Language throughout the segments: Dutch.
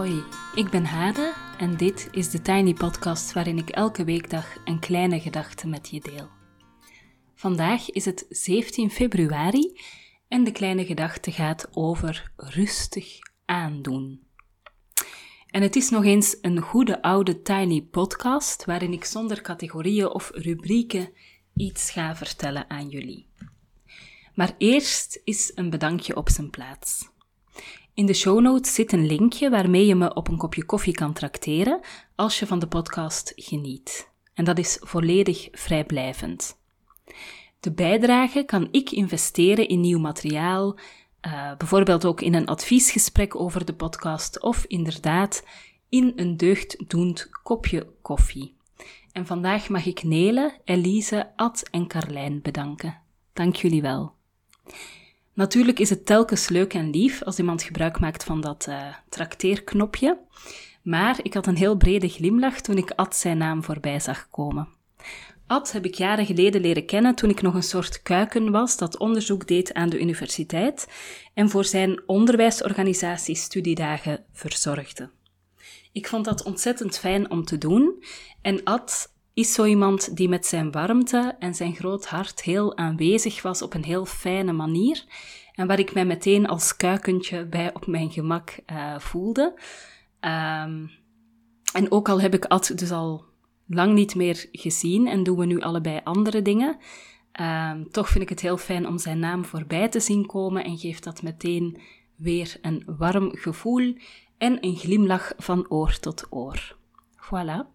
Hoi, ik ben Hade en dit is de Tiny Podcast waarin ik elke weekdag een kleine gedachte met je deel. Vandaag is het 17 februari en de kleine gedachte gaat over rustig aandoen. En het is nog eens een goede oude Tiny Podcast waarin ik zonder categorieën of rubrieken iets ga vertellen aan jullie. Maar eerst is een bedankje op zijn plaats. In de show notes zit een linkje waarmee je me op een kopje koffie kan trakteren als je van de podcast geniet. En dat is volledig vrijblijvend. De bijdrage kan ik investeren in nieuw materiaal, uh, bijvoorbeeld ook in een adviesgesprek over de podcast of inderdaad in een deugddoend kopje koffie. En vandaag mag ik Nele, Elise, Ad en Carlijn bedanken. Dank jullie wel. Natuurlijk is het telkens leuk en lief als iemand gebruik maakt van dat uh, trakteerknopje, maar ik had een heel brede glimlach toen ik Ad zijn naam voorbij zag komen. Ad heb ik jaren geleden leren kennen toen ik nog een soort kuiken was dat onderzoek deed aan de universiteit en voor zijn onderwijsorganisatie studiedagen verzorgde. Ik vond dat ontzettend fijn om te doen en Ad is zo iemand die met zijn warmte en zijn groot hart heel aanwezig was op een heel fijne manier en waar ik mij meteen als kuikentje bij op mijn gemak uh, voelde. Um, en ook al heb ik Ad dus al lang niet meer gezien en doen we nu allebei andere dingen, um, toch vind ik het heel fijn om zijn naam voorbij te zien komen en geeft dat meteen weer een warm gevoel en een glimlach van oor tot oor. Voilà.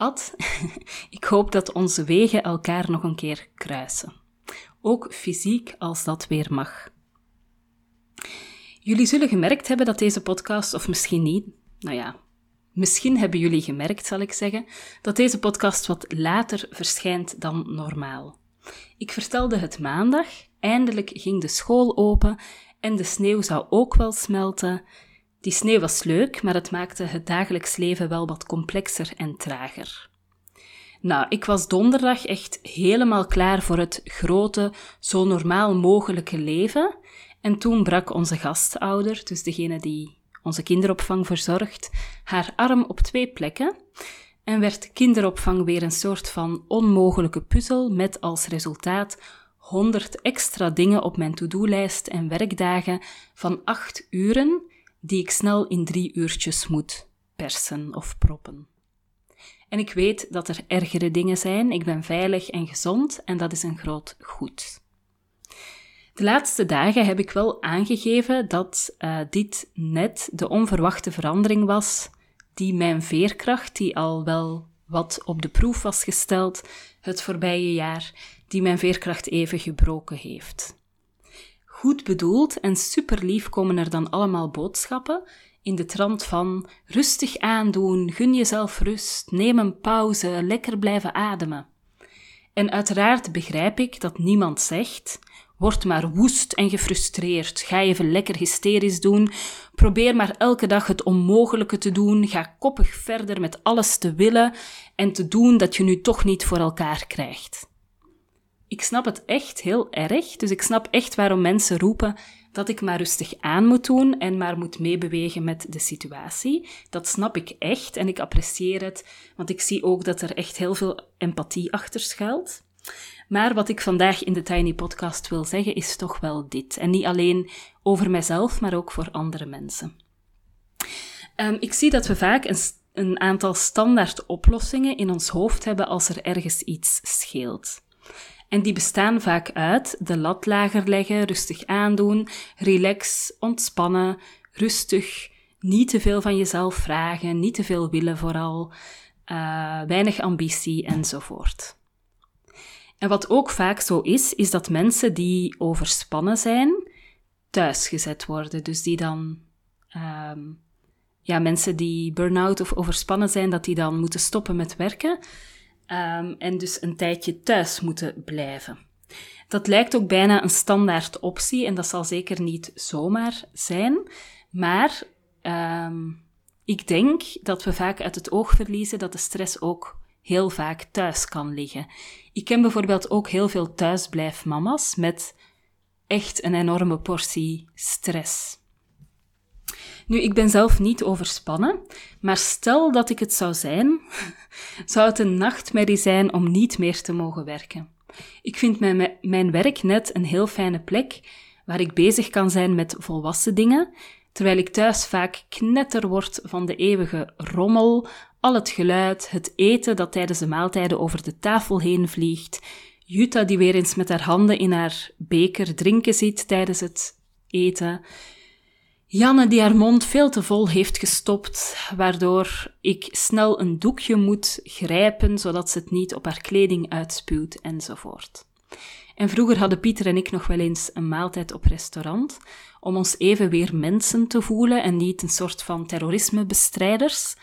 Ad, ik hoop dat onze wegen elkaar nog een keer kruisen. Ook fysiek als dat weer mag. Jullie zullen gemerkt hebben dat deze podcast, of misschien niet, nou ja, misschien hebben jullie gemerkt, zal ik zeggen, dat deze podcast wat later verschijnt dan normaal. Ik vertelde het maandag, eindelijk ging de school open en de sneeuw zou ook wel smelten. Die sneeuw was leuk, maar het maakte het dagelijks leven wel wat complexer en trager. Nou, ik was donderdag echt helemaal klaar voor het grote, zo normaal mogelijke leven. En toen brak onze gastouder, dus degene die onze kinderopvang verzorgt, haar arm op twee plekken en werd kinderopvang weer een soort van onmogelijke puzzel met als resultaat 100 extra dingen op mijn to-do-lijst en werkdagen van 8 uren die ik snel in drie uurtjes moet persen of proppen. En ik weet dat er ergere dingen zijn. Ik ben veilig en gezond en dat is een groot goed. De laatste dagen heb ik wel aangegeven dat uh, dit net de onverwachte verandering was die mijn veerkracht, die al wel wat op de proef was gesteld het voorbije jaar, die mijn veerkracht even gebroken heeft. Goed bedoeld en super lief komen er dan allemaal boodschappen in de trant van rustig aandoen, gun jezelf rust, neem een pauze, lekker blijven ademen. En uiteraard begrijp ik dat niemand zegt Word maar woest en gefrustreerd. Ga even lekker hysterisch doen. Probeer maar elke dag het onmogelijke te doen. Ga koppig verder met alles te willen en te doen dat je nu toch niet voor elkaar krijgt. Ik snap het echt heel erg, dus ik snap echt waarom mensen roepen dat ik maar rustig aan moet doen en maar moet meebewegen met de situatie. Dat snap ik echt en ik apprecieer het, want ik zie ook dat er echt heel veel empathie achter schuilt. Maar wat ik vandaag in de Tiny Podcast wil zeggen is toch wel dit. En niet alleen over mijzelf, maar ook voor andere mensen. Um, ik zie dat we vaak een, een aantal standaard oplossingen in ons hoofd hebben als er ergens iets scheelt. En die bestaan vaak uit de lat lager leggen, rustig aandoen, relax, ontspannen, rustig, niet te veel van jezelf vragen, niet te veel willen vooral, uh, weinig ambitie enzovoort. En wat ook vaak zo is, is dat mensen die overspannen zijn, thuisgezet worden. Dus die dan, um, ja, mensen die burn-out of overspannen zijn, dat die dan moeten stoppen met werken. Um, en dus een tijdje thuis moeten blijven. Dat lijkt ook bijna een standaard optie en dat zal zeker niet zomaar zijn. Maar um, ik denk dat we vaak uit het oog verliezen dat de stress ook heel vaak thuis kan liggen. Ik ken bijvoorbeeld ook heel veel thuisblijfmama's met echt een enorme portie stress. Nu, ik ben zelf niet overspannen, maar stel dat ik het zou zijn, zou het een nachtmerrie zijn om niet meer te mogen werken. Ik vind mijn, mijn werk net een heel fijne plek waar ik bezig kan zijn met volwassen dingen, terwijl ik thuis vaak knetter word van de eeuwige rommel, al het geluid, het eten dat tijdens de maaltijden over de tafel heen vliegt, Jutta die weer eens met haar handen in haar beker drinken zit tijdens het eten, Janne die haar mond veel te vol heeft gestopt, waardoor ik snel een doekje moet grijpen zodat ze het niet op haar kleding uitspuwt enzovoort. En vroeger hadden Pieter en ik nog wel eens een maaltijd op restaurant, om ons even weer mensen te voelen en niet een soort van terrorismebestrijders.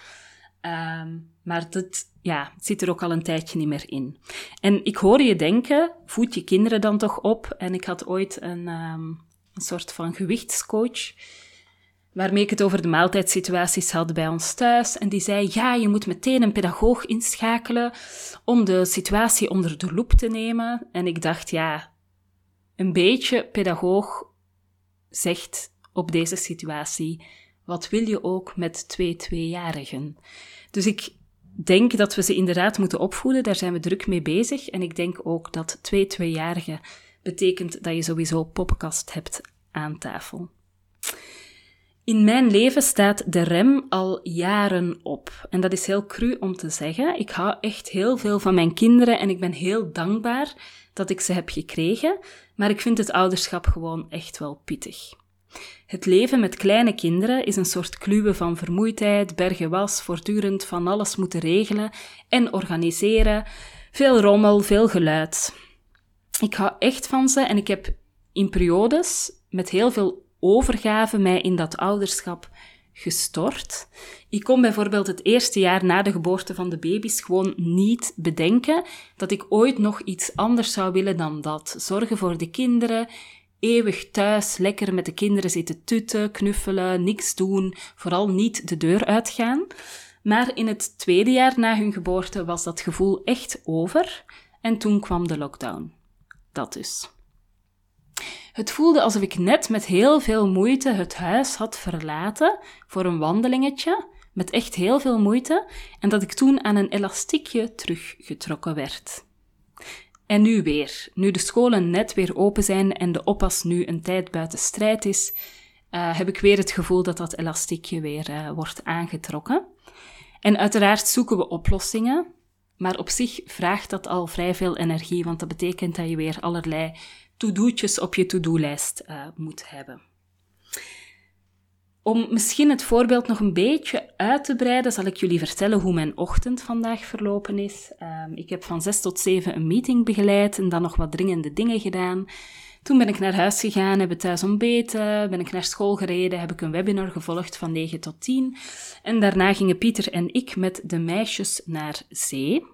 Um, maar dat ja, zit er ook al een tijdje niet meer in. En ik hoor je denken, voed je kinderen dan toch op? En ik had ooit een, um, een soort van gewichtscoach waarmee ik het over de maaltijdsituaties had bij ons thuis. En die zei, ja, je moet meteen een pedagoog inschakelen om de situatie onder de loep te nemen. En ik dacht, ja, een beetje pedagoog zegt op deze situatie, wat wil je ook met twee tweejarigen? Dus ik denk dat we ze inderdaad moeten opvoeden, daar zijn we druk mee bezig. En ik denk ook dat twee tweejarigen betekent dat je sowieso poppenkast hebt aan tafel. In mijn leven staat de rem al jaren op. En dat is heel cru om te zeggen. Ik hou echt heel veel van mijn kinderen en ik ben heel dankbaar dat ik ze heb gekregen. Maar ik vind het ouderschap gewoon echt wel pittig. Het leven met kleine kinderen is een soort kluwen van vermoeidheid, bergen was, voortdurend van alles moeten regelen en organiseren. Veel rommel, veel geluid. Ik hou echt van ze en ik heb in periodes met heel veel overgave mij in dat ouderschap gestort. Ik kon bijvoorbeeld het eerste jaar na de geboorte van de baby's gewoon niet bedenken dat ik ooit nog iets anders zou willen dan dat. Zorgen voor de kinderen, eeuwig thuis, lekker met de kinderen zitten tutten, knuffelen, niks doen, vooral niet de deur uitgaan. Maar in het tweede jaar na hun geboorte was dat gevoel echt over en toen kwam de lockdown. Dat dus. Het voelde alsof ik net met heel veel moeite het huis had verlaten voor een wandelingetje, met echt heel veel moeite, en dat ik toen aan een elastiekje teruggetrokken werd. En nu weer, nu de scholen net weer open zijn en de oppas nu een tijd buiten strijd is, uh, heb ik weer het gevoel dat dat elastiekje weer uh, wordt aangetrokken. En uiteraard zoeken we oplossingen, maar op zich vraagt dat al vrij veel energie, want dat betekent dat je weer allerlei to-do'tjes op je to-do-lijst uh, moet hebben. Om misschien het voorbeeld nog een beetje uit te breiden, zal ik jullie vertellen hoe mijn ochtend vandaag verlopen is. Um, ik heb van 6 tot 7 een meeting begeleid en dan nog wat dringende dingen gedaan. Toen ben ik naar huis gegaan, heb ik thuis ontbeten, ben ik naar school gereden, heb ik een webinar gevolgd van 9 tot 10. En daarna gingen Pieter en ik met de meisjes naar zee.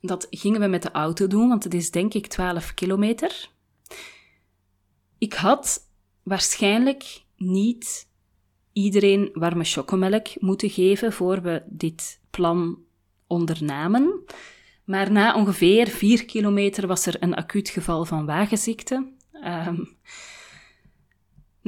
Dat gingen we met de auto doen, want het is denk ik 12 kilometer. Ik had waarschijnlijk niet iedereen warme chocomelk moeten geven voor we dit plan ondernamen. Maar na ongeveer 4 kilometer was er een acuut geval van wagenziekte. Um,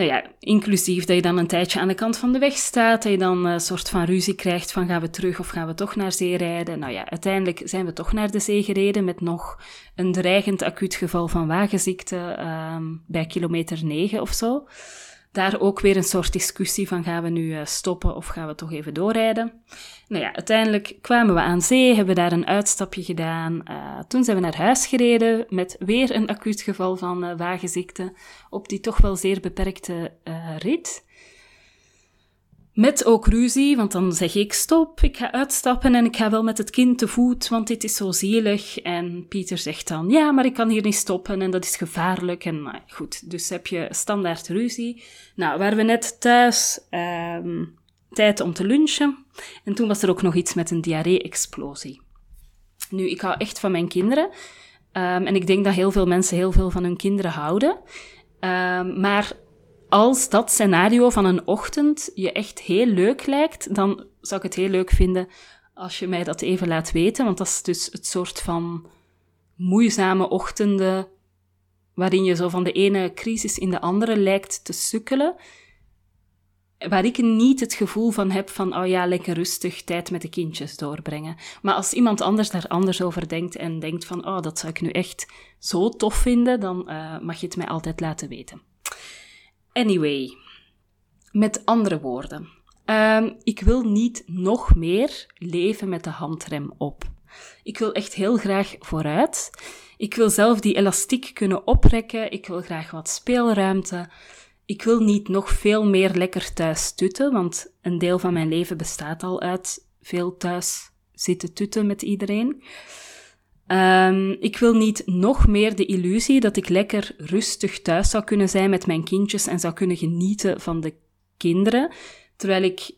nou ja, inclusief dat je dan een tijdje aan de kant van de weg staat, dat je dan een soort van ruzie krijgt van gaan we terug of gaan we toch naar zee rijden. Nou ja, uiteindelijk zijn we toch naar de zee gereden met nog een dreigend acuut geval van wagenziekte um, bij kilometer 9 of zo daar ook weer een soort discussie van gaan we nu eh, stoppen of gaan we toch even doorrijden. Nou ja, uiteindelijk kwamen we aan zee, hebben daar een uitstapje gedaan. Uh, toen zijn we naar huis gereden met weer een acuut geval van uh, wagenziekte op die toch wel zeer beperkte rit. Met ook ruzie, want dan zeg ik stop, ik ga uitstappen en ik ga wel met het kind te voet, want dit is zo zielig. En Pieter zegt dan, ja, maar ik kan hier niet stoppen en dat is gevaarlijk. En nou, goed, dus heb je standaard ruzie. Nou, waren we net thuis, ehm, tijd om te lunchen. En toen was er ook nog iets met een diarree-explosie. Nu, ik hou echt van mijn kinderen. Um, en ik denk dat heel veel mensen heel veel van hun kinderen houden. Um, maar als dat scenario van een ochtend je echt heel leuk lijkt, dan zou ik het heel leuk vinden als je mij dat even laat weten. Want dat is dus het soort van moeizame ochtenden waarin je zo van de ene crisis in de andere lijkt te sukkelen. waar ik niet het gevoel van heb van, oh ja, lekker rustig tijd met de kindjes doorbrengen. Maar als iemand anders daar anders over denkt en denkt van, oh, dat zou ik nu echt zo tof vinden, dan uh, mag je het mij altijd laten weten. Anyway, met andere woorden, um, ik wil niet nog meer leven met de handrem op. Ik wil echt heel graag vooruit. Ik wil zelf die elastiek kunnen oprekken. Ik wil graag wat speelruimte. Ik wil niet nog veel meer lekker thuis tutten, want een deel van mijn leven bestaat al uit veel thuis zitten tutten met iedereen. Um, ik wil niet nog meer de illusie dat ik lekker rustig thuis zou kunnen zijn met mijn kindjes en zou kunnen genieten van de kinderen, terwijl ik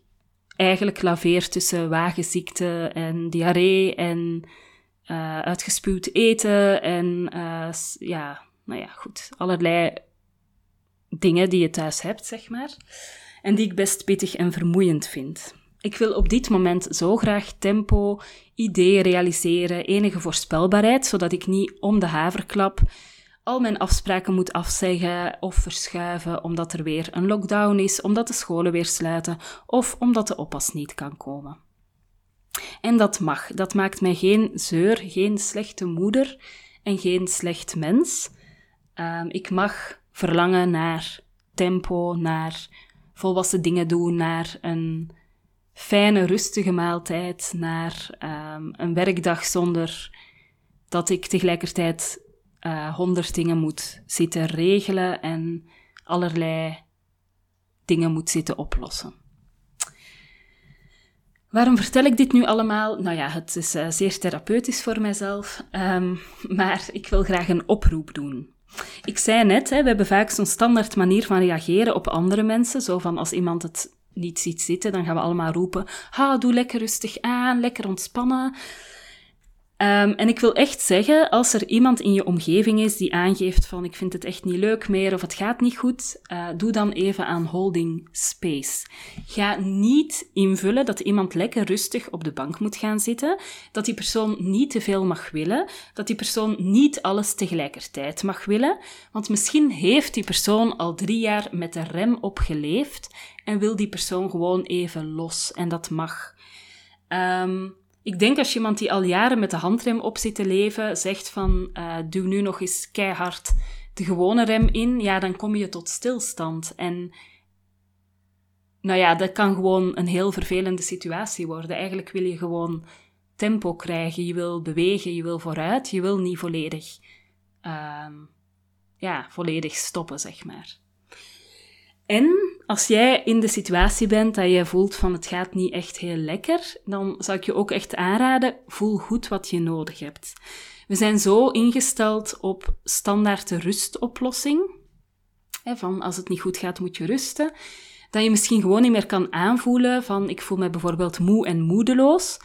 eigenlijk laveer tussen wagenziekte en diarree en uh, uitgespuwd eten en uh, ja, nou ja, goed, allerlei dingen die je thuis hebt, zeg maar, en die ik best pittig en vermoeiend vind. Ik wil op dit moment zo graag tempo, ideeën realiseren, enige voorspelbaarheid, zodat ik niet om de haverklap al mijn afspraken moet afzeggen of verschuiven omdat er weer een lockdown is, omdat de scholen weer sluiten of omdat de oppas niet kan komen. En dat mag. Dat maakt mij geen zeur, geen slechte moeder en geen slecht mens. Um, ik mag verlangen naar tempo, naar volwassen dingen doen, naar een fijne, rustige maaltijd, naar um, een werkdag zonder dat ik tegelijkertijd uh, honderd dingen moet zitten regelen en allerlei dingen moet zitten oplossen. Waarom vertel ik dit nu allemaal? Nou ja, het is uh, zeer therapeutisch voor mijzelf, um, maar ik wil graag een oproep doen. Ik zei net, hè, we hebben vaak zo'n standaard manier van reageren op andere mensen. Zo van als iemand het niet ziet zitten, dan gaan we allemaal roepen: ha, doe lekker rustig aan, lekker ontspannen. Um, en ik wil echt zeggen, als er iemand in je omgeving is die aangeeft van ik vind het echt niet leuk meer of het gaat niet goed, uh, doe dan even aan holding space. Ga niet invullen dat iemand lekker rustig op de bank moet gaan zitten, dat die persoon niet te veel mag willen, dat die persoon niet alles tegelijkertijd mag willen, want misschien heeft die persoon al drie jaar met de rem opgeleefd en wil die persoon gewoon even los en dat mag. Um, ik denk als je iemand die al jaren met de handrem op zit te leven, zegt van uh, duw nu nog eens keihard de gewone rem in, ja, dan kom je tot stilstand. En nou ja, dat kan gewoon een heel vervelende situatie worden. Eigenlijk wil je gewoon tempo krijgen, je wil bewegen, je wil vooruit, je wil niet volledig, uh, ja, volledig stoppen, zeg maar. En als jij in de situatie bent dat je voelt van het gaat niet echt heel lekker, dan zou ik je ook echt aanraden, voel goed wat je nodig hebt. We zijn zo ingesteld op standaard rustoplossing, van als het niet goed gaat moet je rusten, dat je misschien gewoon niet meer kan aanvoelen van ik voel me bijvoorbeeld moe en moedeloos,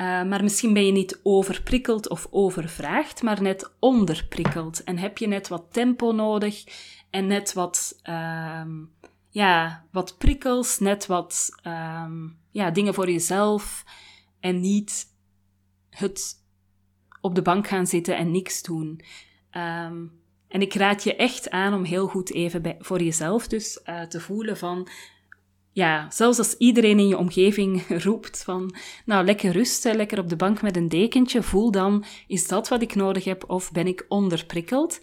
uh, maar misschien ben je niet overprikkeld of overvraagd, maar net onderprikkeld. En heb je net wat tempo nodig en net wat... Uh, ja, wat prikkels, net wat um, ja, dingen voor jezelf en niet het op de bank gaan zitten en niks doen. Um, en ik raad je echt aan om heel goed even bij, voor jezelf dus uh, te voelen van, ja, zelfs als iedereen in je omgeving roept van, nou, lekker rusten, lekker op de bank met een dekentje, voel dan, is dat wat ik nodig heb of ben ik onderprikkeld?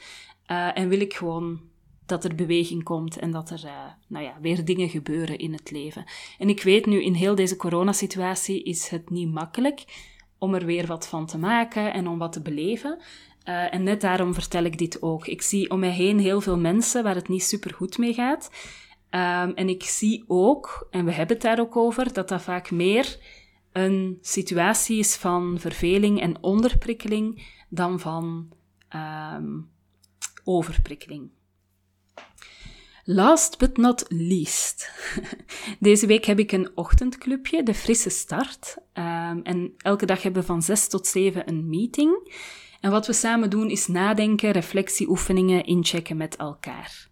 Uh, en wil ik gewoon dat er beweging komt en dat er uh, nou ja, weer dingen gebeuren in het leven. En ik weet nu, in heel deze coronasituatie is het niet makkelijk om er weer wat van te maken en om wat te beleven. Uh, en net daarom vertel ik dit ook. Ik zie om mij heen heel veel mensen waar het niet super goed mee gaat. Um, en ik zie ook, en we hebben het daar ook over, dat dat vaak meer een situatie is van verveling en onderprikkeling dan van um, overprikkeling. Last but not least. Deze week heb ik een ochtendclubje, de Frisse Start. Um, en elke dag hebben we van 6 tot 7 een meeting. En wat we samen doen is nadenken, reflectieoefeningen inchecken met elkaar.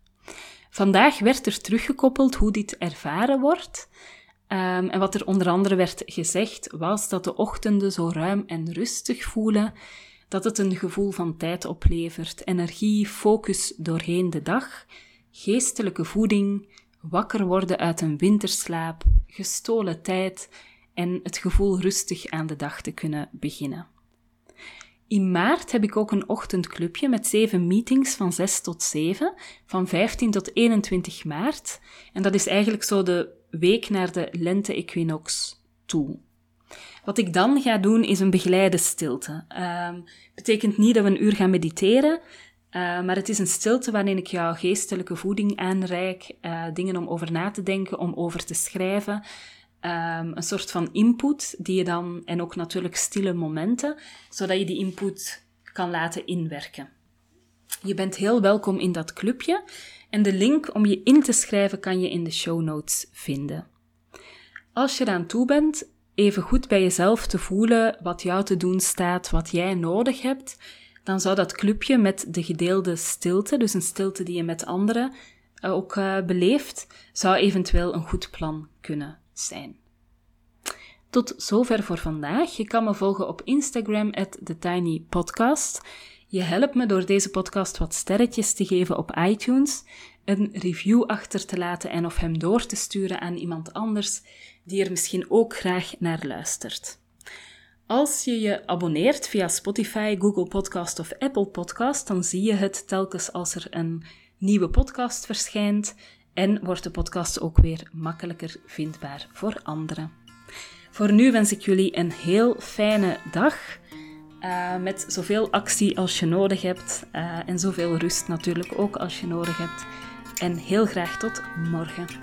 Vandaag werd er teruggekoppeld hoe dit ervaren wordt. Um, en wat er onder andere werd gezegd was dat de ochtenden zo ruim en rustig voelen, dat het een gevoel van tijd oplevert, energie, focus doorheen de dag geestelijke voeding, wakker worden uit een winterslaap, gestolen tijd en het gevoel rustig aan de dag te kunnen beginnen. In maart heb ik ook een ochtendclubje met zeven meetings van 6 tot 7, van 15 tot 21 maart. En dat is eigenlijk zo de week naar de lente-equinox toe. Wat ik dan ga doen is een begeleide stilte. Um, betekent niet dat we een uur gaan mediteren, uh, maar het is een stilte waarin ik jou geestelijke voeding aanreik, uh, dingen om over na te denken, om over te schrijven. Um, een soort van input die je dan, en ook natuurlijk stille momenten, zodat je die input kan laten inwerken. Je bent heel welkom in dat clubje en de link om je in te schrijven kan je in de show notes vinden. Als je eraan toe bent, even goed bij jezelf te voelen wat jou te doen staat, wat jij nodig hebt, dan zou dat clubje met de gedeelde stilte, dus een stilte die je met anderen eh, ook uh, beleeft, zou eventueel een goed plan kunnen zijn. Tot zover voor vandaag. Je kan me volgen op Instagram at TheTinyPodcast. Je helpt me door deze podcast wat sterretjes te geven op iTunes, een review achter te laten en of hem door te sturen aan iemand anders die er misschien ook graag naar luistert. Als je je abonneert via Spotify, Google Podcast of Apple Podcast, dan zie je het telkens als er een nieuwe podcast verschijnt en wordt de podcast ook weer makkelijker vindbaar voor anderen. Voor nu wens ik jullie een heel fijne dag. Uh, met zoveel actie als je nodig hebt. Uh, en zoveel rust natuurlijk ook als je nodig hebt. En heel graag tot morgen.